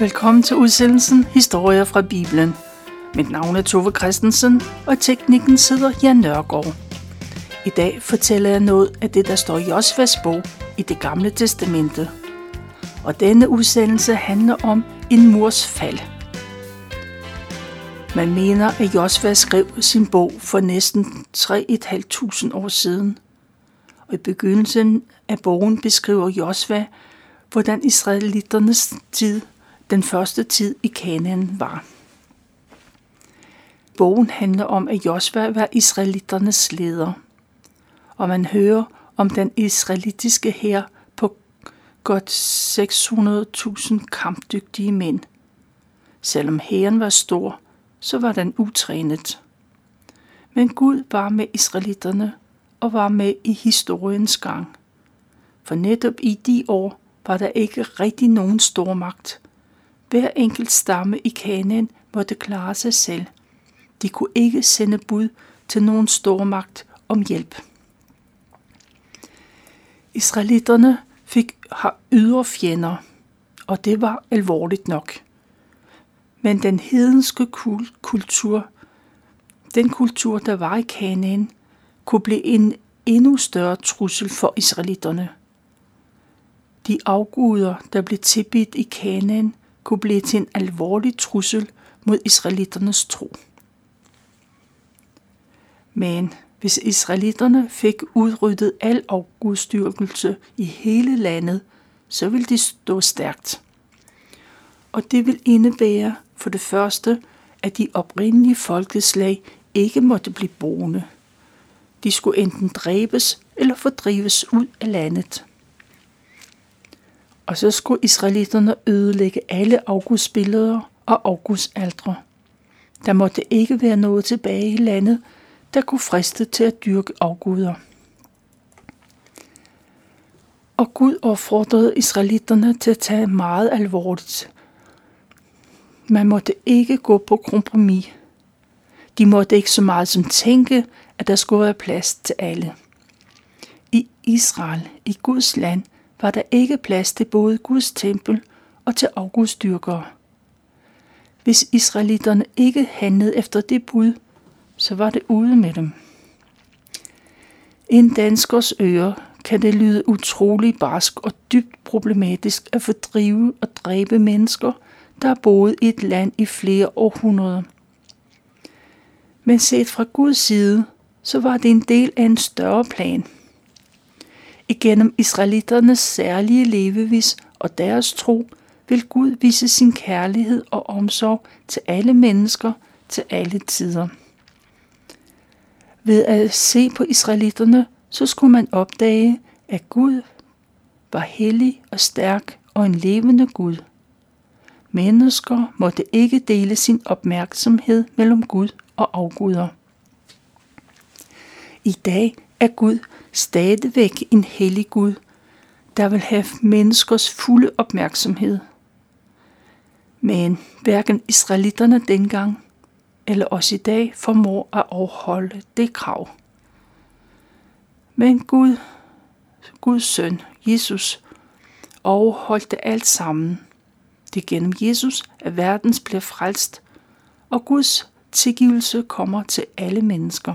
Velkommen til udsendelsen Historier fra Bibelen. Mit navn er Tove Christensen, og teknikken sidder Jan Nørgaard. I dag fortæller jeg noget af det, der står i Josvas bog i det gamle testamente. Og denne udsendelse handler om en mors fald. Man mener, at Josva skrev sin bog for næsten 3.500 år siden. Og i begyndelsen af bogen beskriver Josva, hvordan israelitternes tid den første tid i Kanaan var. Bogen handler om, at Josva var israeliternes leder, og man hører om den israelitiske hær på godt 600.000 kampdygtige mænd. Selvom hæren var stor, så var den utrænet. Men Gud var med israelitterne og var med i historiens gang. For netop i de år var der ikke rigtig nogen stormagt, hver enkelt stamme i Kanaan måtte klare sig selv. De kunne ikke sende bud til nogen stormagt om hjælp. Israelitterne fik har ydre fjender, og det var alvorligt nok. Men den hedenske kultur, den kultur, der var i Kanaan, kunne blive en endnu større trussel for israelitterne. De afguder, der blev tilbidt i Kanaan, kunne blive til en alvorlig trussel mod israelitternes tro. Men hvis israelitterne fik udryddet al afgudstyrkelse i hele landet, så ville de stå stærkt. Og det vil indebære for det første, at de oprindelige folkeslag ikke måtte blive boende. De skulle enten dræbes eller fordrives ud af landet. Og så skulle israelitterne ødelægge alle augustbilleder og augustaldre. Der måtte ikke være noget tilbage i landet, der kunne friste til at dyrke afguder. Og Gud opfordrede israelitterne til at tage meget alvorligt. Man måtte ikke gå på kompromis. De måtte ikke så meget som tænke, at der skulle være plads til alle. I Israel, i Guds land, var der ikke plads til både Guds tempel og til afgudstyrkere. Hvis israelitterne ikke handlede efter det bud, så var det ude med dem. En danskers øre kan det lyde utrolig barsk og dybt problematisk at fordrive og dræbe mennesker, der har boet i et land i flere århundreder. Men set fra Guds side, så var det en del af en større plan – Igennem israeliternes særlige levevis og deres tro vil Gud vise sin kærlighed og omsorg til alle mennesker til alle tider. Ved at se på israelitterne, så skulle man opdage, at Gud var hellig og stærk og en levende Gud. Mennesker måtte ikke dele sin opmærksomhed mellem Gud og afguder. I dag er Gud stadigvæk en hellig Gud, der vil have menneskers fulde opmærksomhed. Men hverken israelitterne dengang eller os i dag formår at overholde det krav. Men Gud, Guds søn, Jesus, overholdte alt sammen. Det er gennem Jesus, at verdens bliver frelst, og Guds tilgivelse kommer til alle mennesker.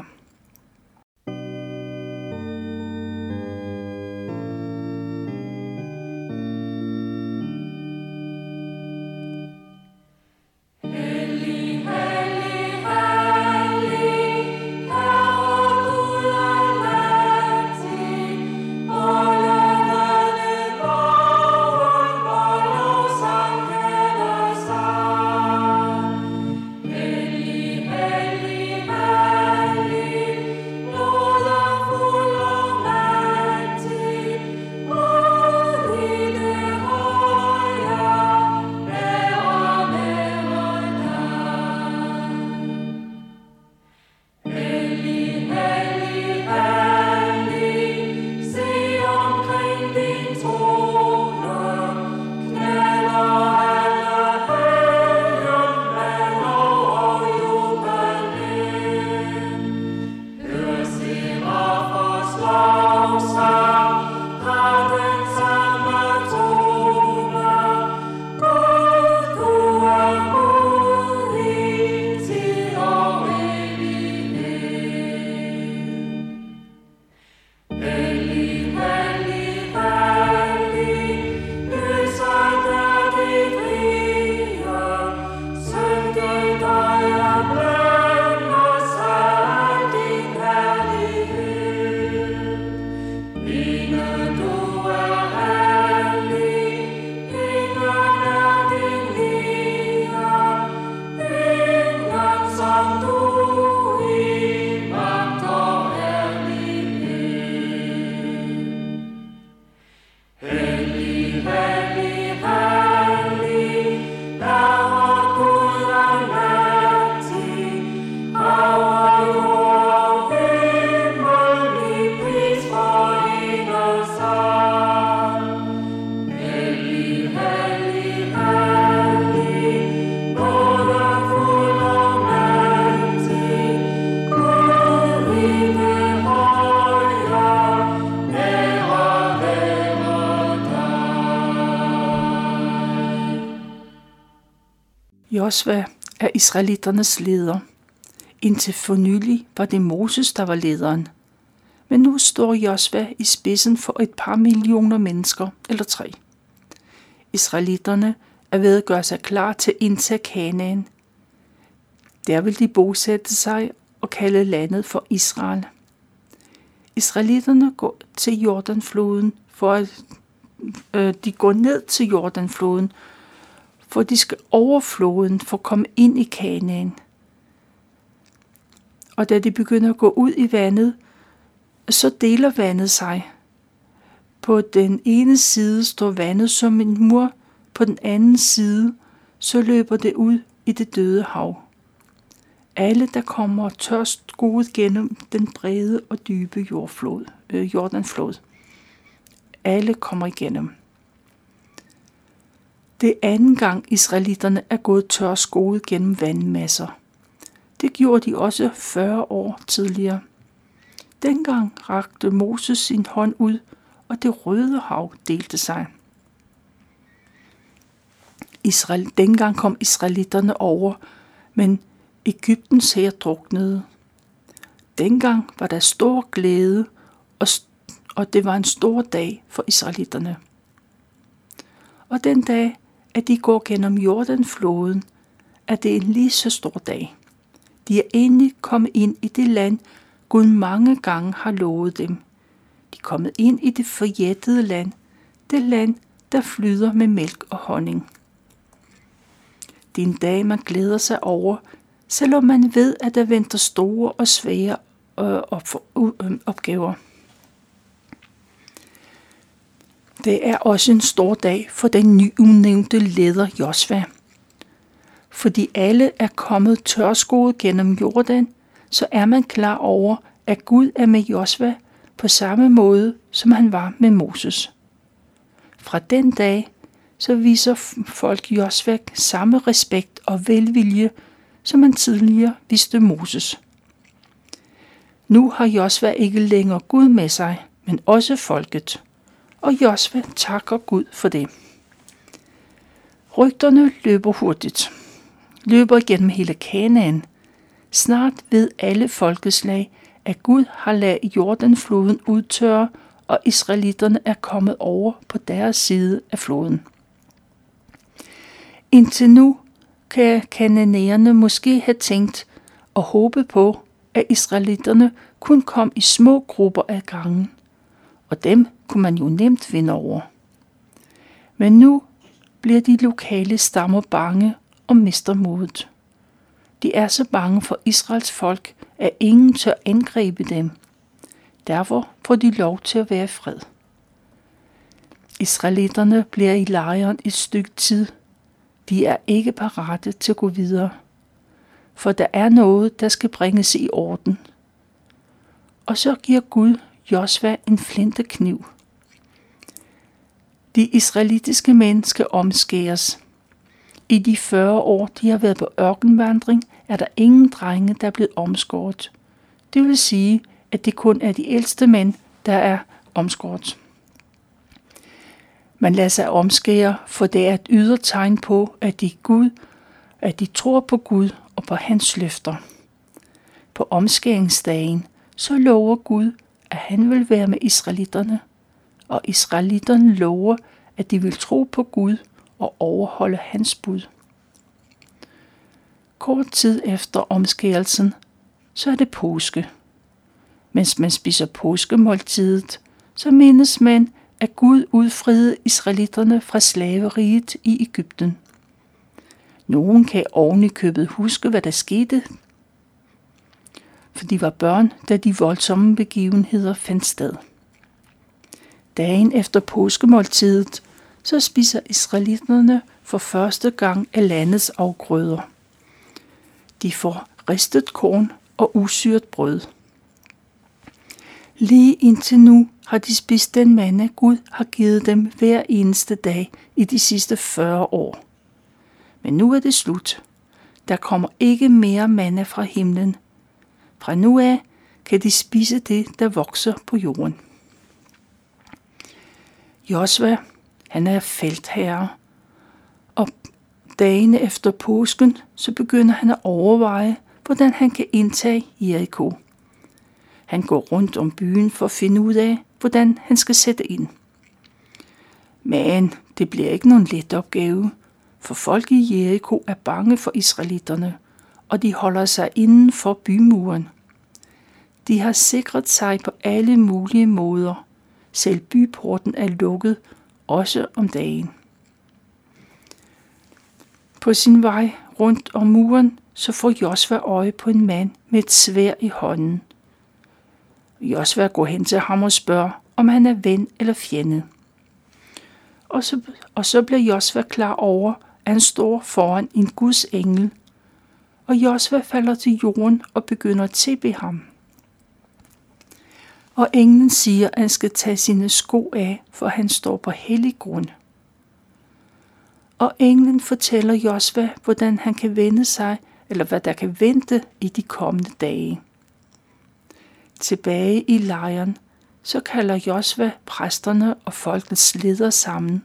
Josva er israeliternes leder. Indtil for nylig var det Moses, der var lederen. Men nu står Josva i spidsen for et par millioner mennesker, eller tre. Israelitterne er ved at gøre sig klar til at indtage Kanaan. Der vil de bosætte sig og kalde landet for Israel. Israelitterne går til Jordanfloden for at øh, de går ned til Jordanfloden, for de skal over floden for at komme ind i Kanaan. Og da de begynder at gå ud i vandet, så deler vandet sig. På den ene side står vandet som en mur, på den anden side så løber det ud i det døde hav. Alle, der kommer tørst gået gennem den brede og dybe jordflod, øh, Jordanflod. Alle kommer igennem. Det er anden gang israelitterne er gået tørskoet gennem vandmasser. Det gjorde de også 40 år tidligere. Dengang rakte Moses sin hånd ud, og det røde hav delte sig. Israel, dengang kom israelitterne over, men Ægyptens her druknede. Dengang var der stor glæde, og, og det var en stor dag for israelitterne. Og den dag, at de går gennem Jordanfloden, er det en lige så stor dag. De er endelig kommet ind i det land, Gud mange gange har lovet dem. De er kommet ind i det forjættede land, det land, der flyder med mælk og honning. Det er en dag, man glæder sig over, selvom man ved, at der venter store og svære øh, øh, opgaver. Det er også en stor dag for den nyudnævnte leder Josva. Fordi alle er kommet tørskoet gennem Jordan, så er man klar over, at Gud er med Josva på samme måde, som han var med Moses. Fra den dag, så viser folk Josva samme respekt og velvilje, som man tidligere viste Moses. Nu har Josva ikke længere Gud med sig, men også folket. Og Josva takker Gud for det. Rygterne løber hurtigt. Løber igennem hele Kanaan. Snart ved alle folkeslag, at Gud har ladet Jordanfloden udtørre, og israelitterne er kommet over på deres side af floden. Indtil nu kan kananæerne måske have tænkt og håbe på, at israelitterne kun kom i små grupper af gangen, og dem kunne man jo nemt vinde over. Men nu bliver de lokale stammer bange og mister modet. De er så bange for Israels folk, at ingen tør angribe dem. Derfor får de lov til at være i fred. Israelitterne bliver i lejren et stykke tid – de er ikke parate til at gå videre, for der er noget, der skal bringes i orden. Og så giver Gud Josva en flintekniv. De israelitiske mennesker omskæres. I de 40 år, de har været på ørkenvandring, er der ingen drenge, der er blevet omskåret. Det vil sige, at det kun er de ældste mænd, der er omskåret. Man lader sig omskære, for det er et ydre tegn på, at de, Gud, at de tror på Gud og på hans løfter. På omskæringsdagen, så lover Gud, at han vil være med israelitterne, og israelitterne lover, at de vil tro på Gud og overholde hans bud. Kort tid efter omskærelsen, så er det påske. Mens man spiser påskemåltidet, så mindes man, at Gud udfriede israelitterne fra slaveriet i Ægypten. Nogen kan oven i købet huske, hvad der skete, for de var børn, da de voldsomme begivenheder fandt sted. Dagen efter påskemåltidet, så spiser israelitterne for første gang af landets afgrøder. De får ristet korn og usyret brød. Lige indtil nu har de spist den manna, Gud har givet dem hver eneste dag i de sidste 40 år. Men nu er det slut. Der kommer ikke mere manna fra himlen. Fra nu af kan de spise det, der vokser på jorden. Josva, han er feltherre, og Dagene efter påsken, så begynder han at overveje, hvordan han kan indtage Jericho. Han går rundt om byen for at finde ud af, hvordan han skal sætte ind. Men det bliver ikke nogen let opgave, for folk i Jericho er bange for israelitterne, og de holder sig inden for bymuren. De har sikret sig på alle mulige måder. Selv byporten er lukket, også om dagen. På sin vej rundt om muren, så får Josva øje på en mand med et svær i hånden. Josva går hen til ham og spørger, om han er ven eller fjende. Og så, og så bliver Josva klar over, at han står foran en Guds engel, og Josva falder til jorden og begynder at tilbe ham. Og englen siger, at han skal tage sine sko af, for han står på hellig grund. Og englen fortæller Josva, hvordan han kan vende sig, eller hvad der kan vente i de kommende dage. Tilbage i lejren, så kalder Josva præsterne og folkets ledere sammen,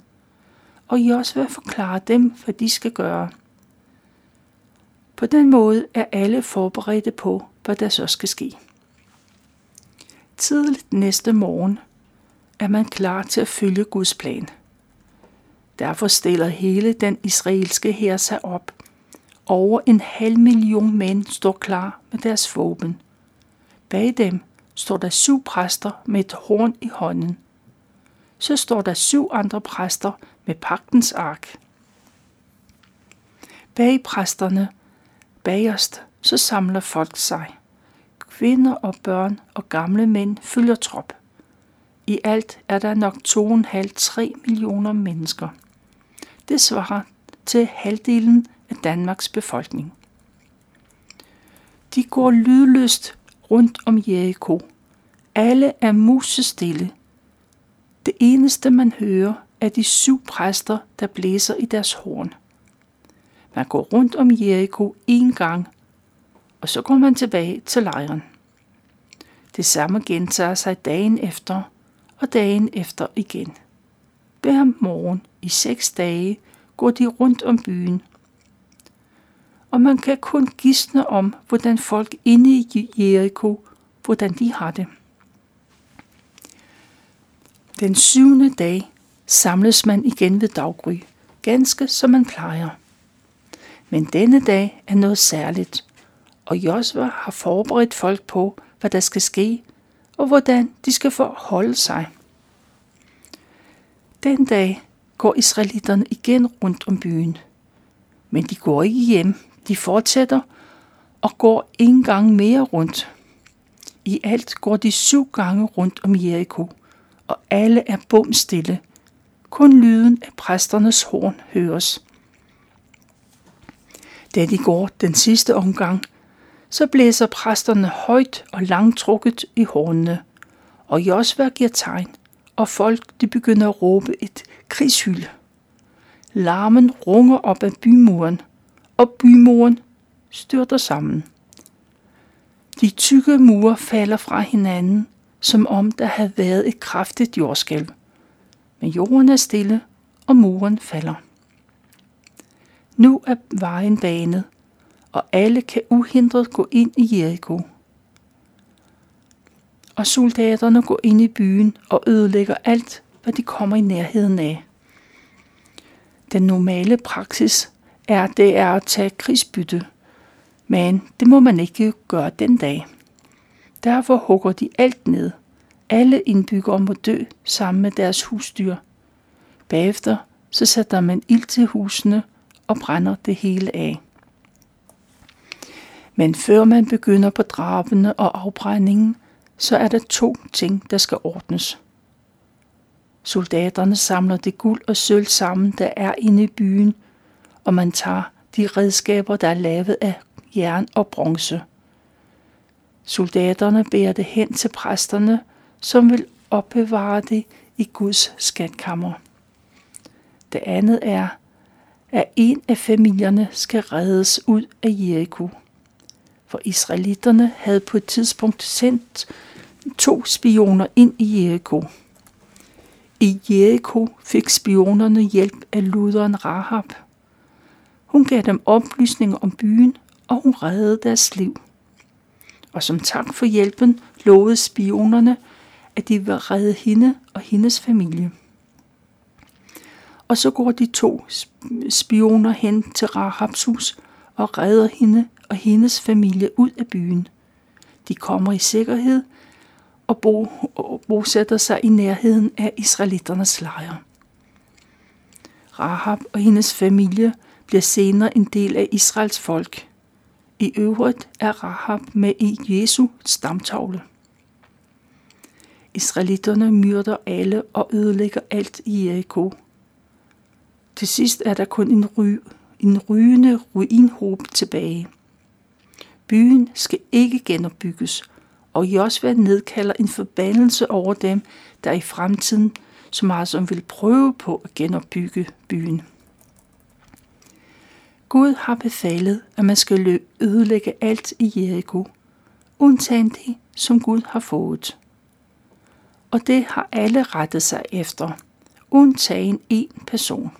og Josva forklarer dem, hvad de skal gøre. På den måde er alle forberedte på, hvad der så skal ske. Tidligt næste morgen er man klar til at følge Guds plan. Derfor stiller hele den israelske hær sig op. Over en halv million mænd står klar med deres våben. Bag dem står der syv præster med et horn i hånden. Så står der syv andre præster med pagtens ark. Bag præsterne, bagerst, så samler folk sig. Kvinder og børn og gamle mænd følger trop. I alt er der nok 2,5-3 millioner mennesker. Det svarer til halvdelen af Danmarks befolkning. De går lydløst rundt om Jericho. Alle er musestille. Det eneste man hører er de syv præster, der blæser i deres horn. Man går rundt om Jericho en gang, og så går man tilbage til lejren. Det samme gentager sig dagen efter og dagen efter igen. Hver morgen i seks dage går de rundt om byen. Og man kan kun gisne om, hvordan folk inde i Jericho, hvordan de har det. Den syvende dag samles man igen ved daggry, ganske som man plejer. Men denne dag er noget særligt, og Josva har forberedt folk på, hvad der skal ske, og hvordan de skal forholde sig. Den dag går israelitterne igen rundt om byen. Men de går ikke hjem. De fortsætter og går en gang mere rundt. I alt går de syv gange rundt om Jericho, og alle er bumstille. Kun lyden af præsternes horn høres. Da de går den sidste omgang, så blæser præsterne højt og langtrukket i hornene, og Josva giver tegn, og folk de begynder at råbe et krigshyl. Larmen runger op af bymuren, og bymuren styrter sammen. De tykke mure falder fra hinanden, som om der havde været et kraftigt jordskælv. Men jorden er stille, og muren falder. Nu er vejen banet, og alle kan uhindret gå ind i Jericho. Og soldaterne går ind i byen og ødelægger alt, hvad de kommer i nærheden af. Den normale praksis er, det er at tage krigsbytte, men det må man ikke gøre den dag. Derfor hugger de alt ned. Alle indbyggere må dø sammen med deres husdyr. Bagefter så sætter man ild til husene og brænder det hele af. Men før man begynder på drabene og afbrændingen, så er der to ting, der skal ordnes. Soldaterne samler det guld og sølv sammen, der er inde i byen, og man tager de redskaber, der er lavet af jern og bronze. Soldaterne bærer det hen til præsterne, som vil opbevare det i Guds skatkammer. Det andet er, at en af familierne skal reddes ud af Jericho for israelitterne havde på et tidspunkt sendt to spioner ind i Jericho. I Jericho fik spionerne hjælp af luderen Rahab. Hun gav dem oplysninger om byen, og hun reddede deres liv. Og som tak for hjælpen lovede spionerne, at de vil redde hende og hendes familie. Og så går de to spioner hen til Rahabs hus og redder hende og hendes familie ud af byen. De kommer i sikkerhed og, bo, og bosætter sig i nærheden af israeliternes lejr. Rahab og hendes familie bliver senere en del af Israels folk. I øvrigt er Rahab med i Jesu stamtavle. Israelitterne myrder alle og ødelægger alt i Jericho. Til sidst er der kun en, ry, en rygende ruinhob tilbage. Byen skal ikke genopbygges, og Josva nedkalder en forbandelse over dem, der i fremtiden så meget som vil prøve på at genopbygge byen. Gud har befalet, at man skal ødelægge alt i Jericho, undtagen det, som Gud har fået. Og det har alle rettet sig efter, undtagen en person.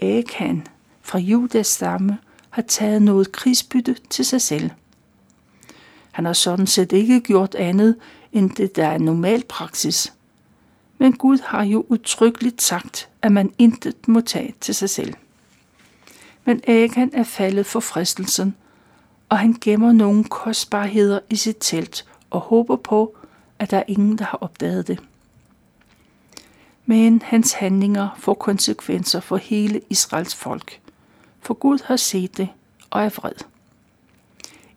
Akan fra Judas stamme har taget noget krigsbytte til sig selv. Han har sådan set ikke gjort andet end det, der er normal praksis. Men Gud har jo utryggeligt sagt, at man intet må tage til sig selv. Men Akan er faldet for fristelsen, og han gemmer nogle kostbarheder i sit telt og håber på, at der er ingen, der har opdaget det. Men hans handlinger får konsekvenser for hele Israels folk, for Gud har set det og er vred.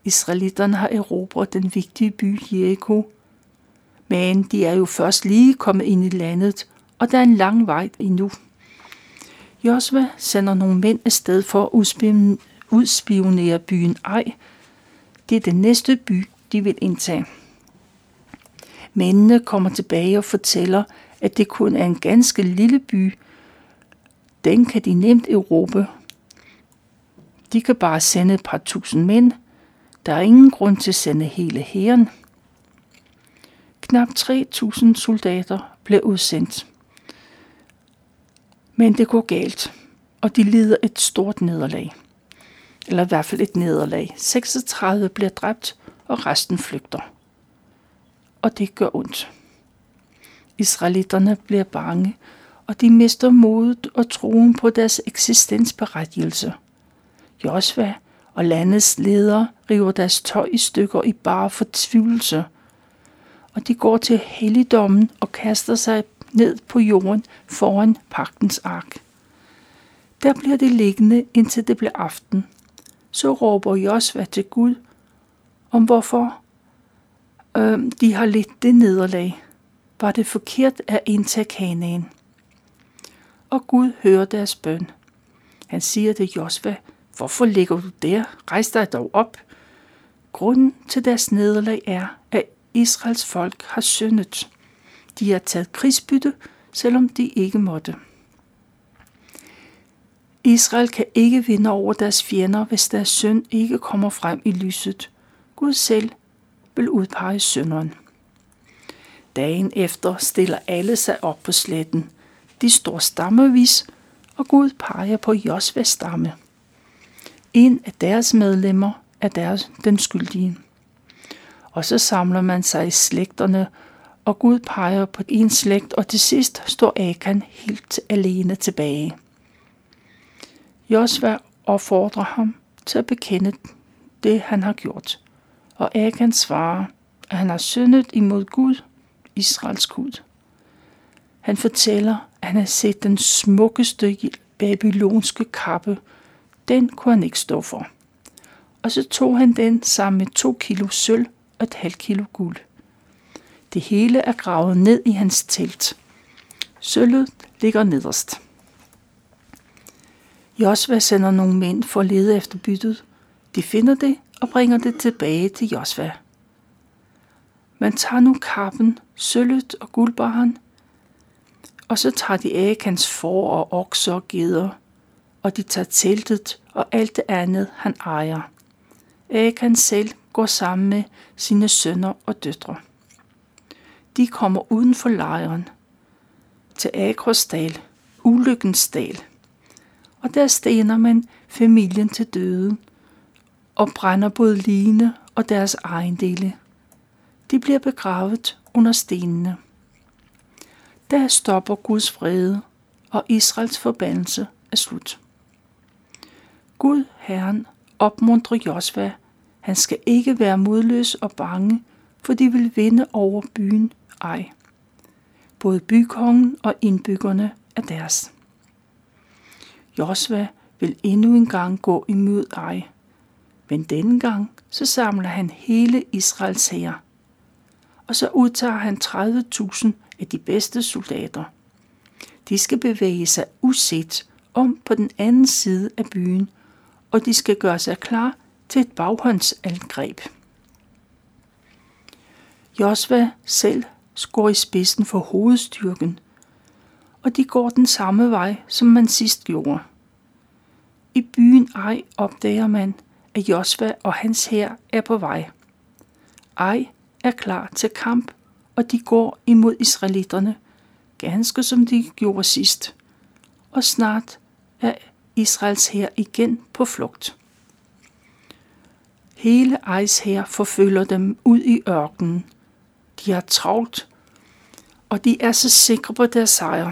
Israelitterne har erobret den vigtige by Jericho, men de er jo først lige kommet ind i landet, og der er en lang vej endnu. Josva sender nogle mænd afsted for at udspionere byen Ej. Det er den næste by, de vil indtage. Mændene kommer tilbage og fortæller, at det kun er en ganske lille by. Den kan de nemt erobre. De kan bare sende et par tusind mænd. Der er ingen grund til at sende hele hæren. Knap 3.000 soldater blev udsendt. Men det går galt, og de lider et stort nederlag. Eller i hvert fald et nederlag. 36 bliver dræbt, og resten flygter. Og det gør ondt. Israelitterne bliver bange, og de mister modet og troen på deres eksistensberettigelse. Josva og landets ledere river deres tøj i stykker i bare fortvivlelse, og de går til helligdommen og kaster sig ned på jorden foran pagtens ark. Der bliver det liggende, indtil det bliver aften. Så råber Josva til Gud om hvorfor øh, de har lidt det nederlag. Var det forkert at indtage kanaen? Og Gud hører deres bøn. Han siger til Josva, hvorfor ligger du der? Rejs dig dog op. Grunden til deres nederlag er, at Israels folk har syndet. De har taget krigsbytte, selvom de ikke måtte. Israel kan ikke vinde over deres fjender, hvis deres synd ikke kommer frem i lyset. Gud selv vil udpege synderen. Dagen efter stiller alle sig op på sletten. De står stammevis, og Gud peger på Josvas stamme. En af deres medlemmer er deres, den skyldige. Og så samler man sig i slægterne og Gud peger på en slægt, og til sidst står Akan helt alene tilbage. Josva opfordrer ham til at bekende det, han har gjort, og Akan svarer, at han har syndet imod Gud, Israels Gud. Han fortæller, at han har set den smukkeste babylonske kappe. Den kunne han ikke stå for. Og så tog han den sammen med to kilo sølv og et halvt kilo guld. Det hele er gravet ned i hans telt. Sølvet ligger nederst. Josva sender nogle mænd for at lede efter byttet. De finder det og bringer det tilbage til Josva. Man tager nu kappen, sølvet og guldbaren, og så tager de Akans får og okser og geder, og de tager teltet og alt det andet, han ejer. Akan selv går sammen med sine sønner og døtre de kommer uden for lejren til Akrosdal, ulykkens dal. og der stener man familien til døden og brænder både line og deres ejendele. De bliver begravet under stenene. Der stopper Guds vrede, og Israels forbandelse er slut. Gud, Herren, opmuntrer Josva. Han skal ikke være modløs og bange, for de vil vinde over byen ej. Både bykongen og indbyggerne er deres. Josva vil endnu en gang gå imod ej, men denne gang så samler han hele Israels hær. Og så udtager han 30.000 af de bedste soldater. De skal bevæge sig uset om på den anden side af byen, og de skal gøre sig klar til et baghåndsangreb. Josva selv går i spidsen for hovedstyrken, og de går den samme vej, som man sidst gjorde. I byen Ej opdager man, at Josva og hans hær er på vej. Ej er klar til kamp, og de går imod israelitterne, ganske som de gjorde sidst. Og snart er Israels hær igen på flugt. Hele Ejs hær forfølger dem ud i ørkenen. De har travlt, og de er så sikre på deres sejr.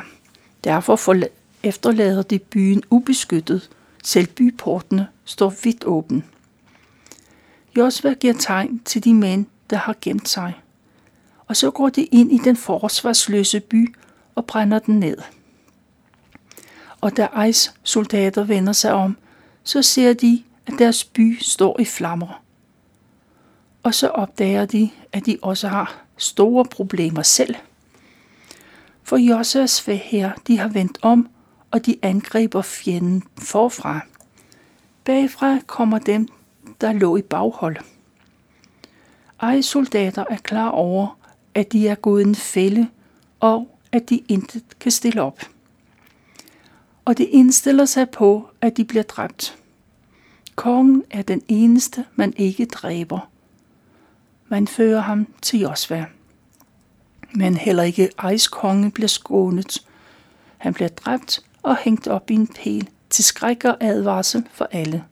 Derfor efterlader de byen ubeskyttet. Selv byportene står vidt åben. Josva giver tegn til de mænd, der har gemt sig. Og så går de ind i den forsvarsløse by og brænder den ned. Og da Ejs soldater vender sig om, så ser de, at deres by står i flammer. Og så opdager de, at de også har store problemer selv. For Josas her, de har vendt om, og de angriber fjenden forfra. Bagfra kommer dem, der lå i baghold. Ejs soldater er klar over, at de er gået en fælde, og at de intet kan stille op. Og de indstiller sig på, at de bliver dræbt. Kongen er den eneste, man ikke dræber. Man fører ham til Josva. Men heller ikke Ejs konge bliver skånet. Han bliver dræbt og hængt op i en pæl til skræk og advarsel for alle.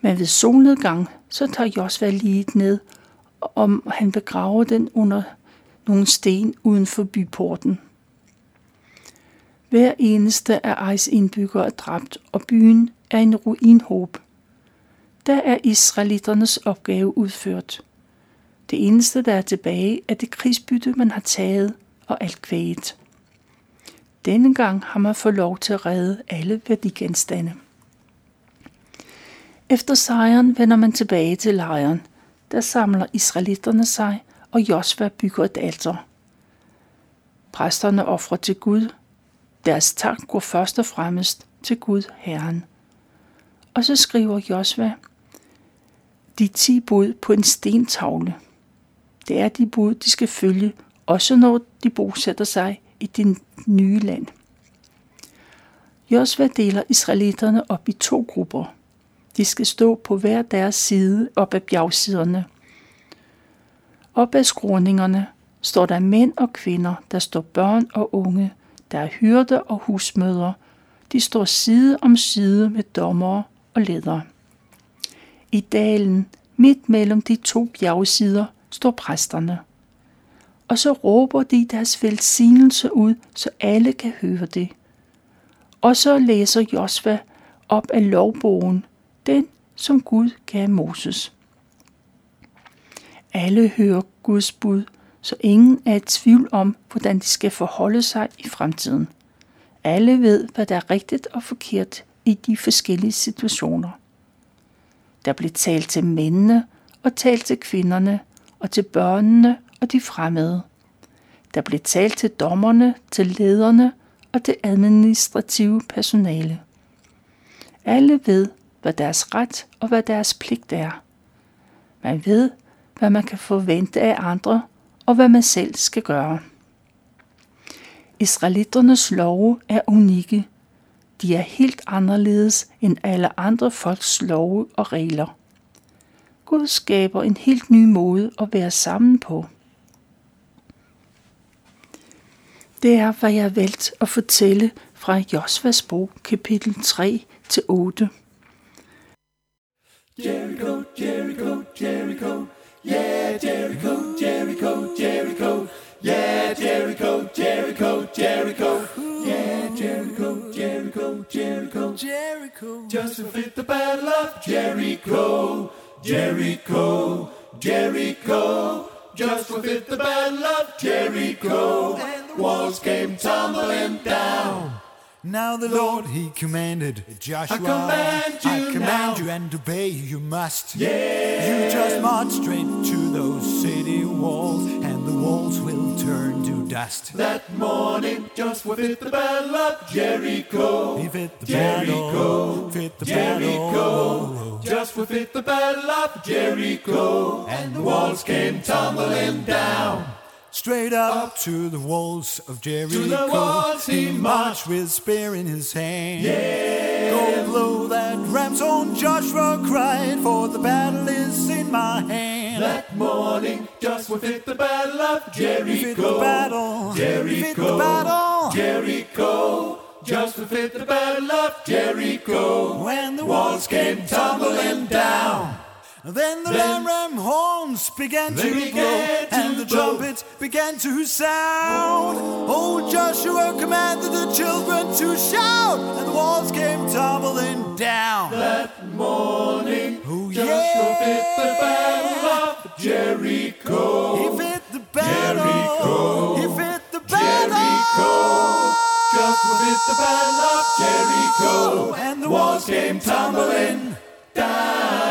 Men ved solnedgang, så tager Josva lige ned, om han begraver den under nogle sten uden for byporten. Hver eneste af Ejs indbyggere er dræbt, og byen er en ruinhåb. Der er israeliternes opgave udført. Det eneste, der er tilbage, er det krigsbytte, man har taget og alt kvæget. Denne gang har man fået lov til at redde alle værdigenstande. Efter sejren vender man tilbage til lejren. Der samler israelitterne sig, og Josva bygger et alter. Præsterne offrer til Gud. Deres tak går først og fremmest til Gud, Herren. Og så skriver Josva de ti bud på en stentavle. Det er de bud, de skal følge, også når de bosætter sig i det nye land. Josva deler israelitterne op i to grupper. De skal stå på hver deres side op ad bjergsiderne. Op ad skråningerne står der mænd og kvinder, der står børn og unge, der er hyrde og husmødre. De står side om side med dommere og ledere. I dalen, midt mellem de to bjergsider, står præsterne. Og så råber de deres velsignelse ud, så alle kan høre det. Og så læser Josva op af lovbogen, den som Gud gav Moses. Alle hører Guds bud, så ingen er i tvivl om, hvordan de skal forholde sig i fremtiden. Alle ved, hvad der er rigtigt og forkert i de forskellige situationer. Der blev talt til mændene og talt til kvinderne og til børnene og de fremmede. Der blev talt til dommerne, til lederne og til administrative personale. Alle ved, hvad deres ret og hvad deres pligt er. Man ved, hvad man kan forvente af andre og hvad man selv skal gøre. Israeliternes love er unikke. De er helt anderledes end alle andre folks love og regler. Gud skaber en helt ny måde at være sammen på. Det er, hvad jeg har valgt at fortælle fra fra Josvas bog, kapitel 3 til 8. Jericho, Jericho, Jericho, yeah, Jericho, Jericho, commanded Joshua, I command you I command now. you and obey you must. Yeah. You just march straight to those city walls, and the walls will turn to dust. That morning, just we fit the battle of Jericho. He fit the Jericho, battle, fit the Jericho. battle. Just we fit the battle of Jericho, and the walls came tumbling down. Straight up to the walls of Jericho. the walls he marched with spear in his hand. Go blow that ram's horn, Joshua cried, for the battle is in my hand. That morning, just fit the battle of Jericho. Fit the battle, Jericho, fit the battle. Jericho. Just fit the battle of Jericho. When the walls came tumbling down. Then the Then- ram ram horns began to They blow, to and the blow. trumpets began to sound. Old Joshua commanded the children to shout, and the walls came tumbling down. That morning, Oh, Joshua yeah. fit the battle of Jericho. He fit the battle. Jericho. He fit the battle. Jericho. Joshua fit the battle of Jericho. And the walls came tumbling down.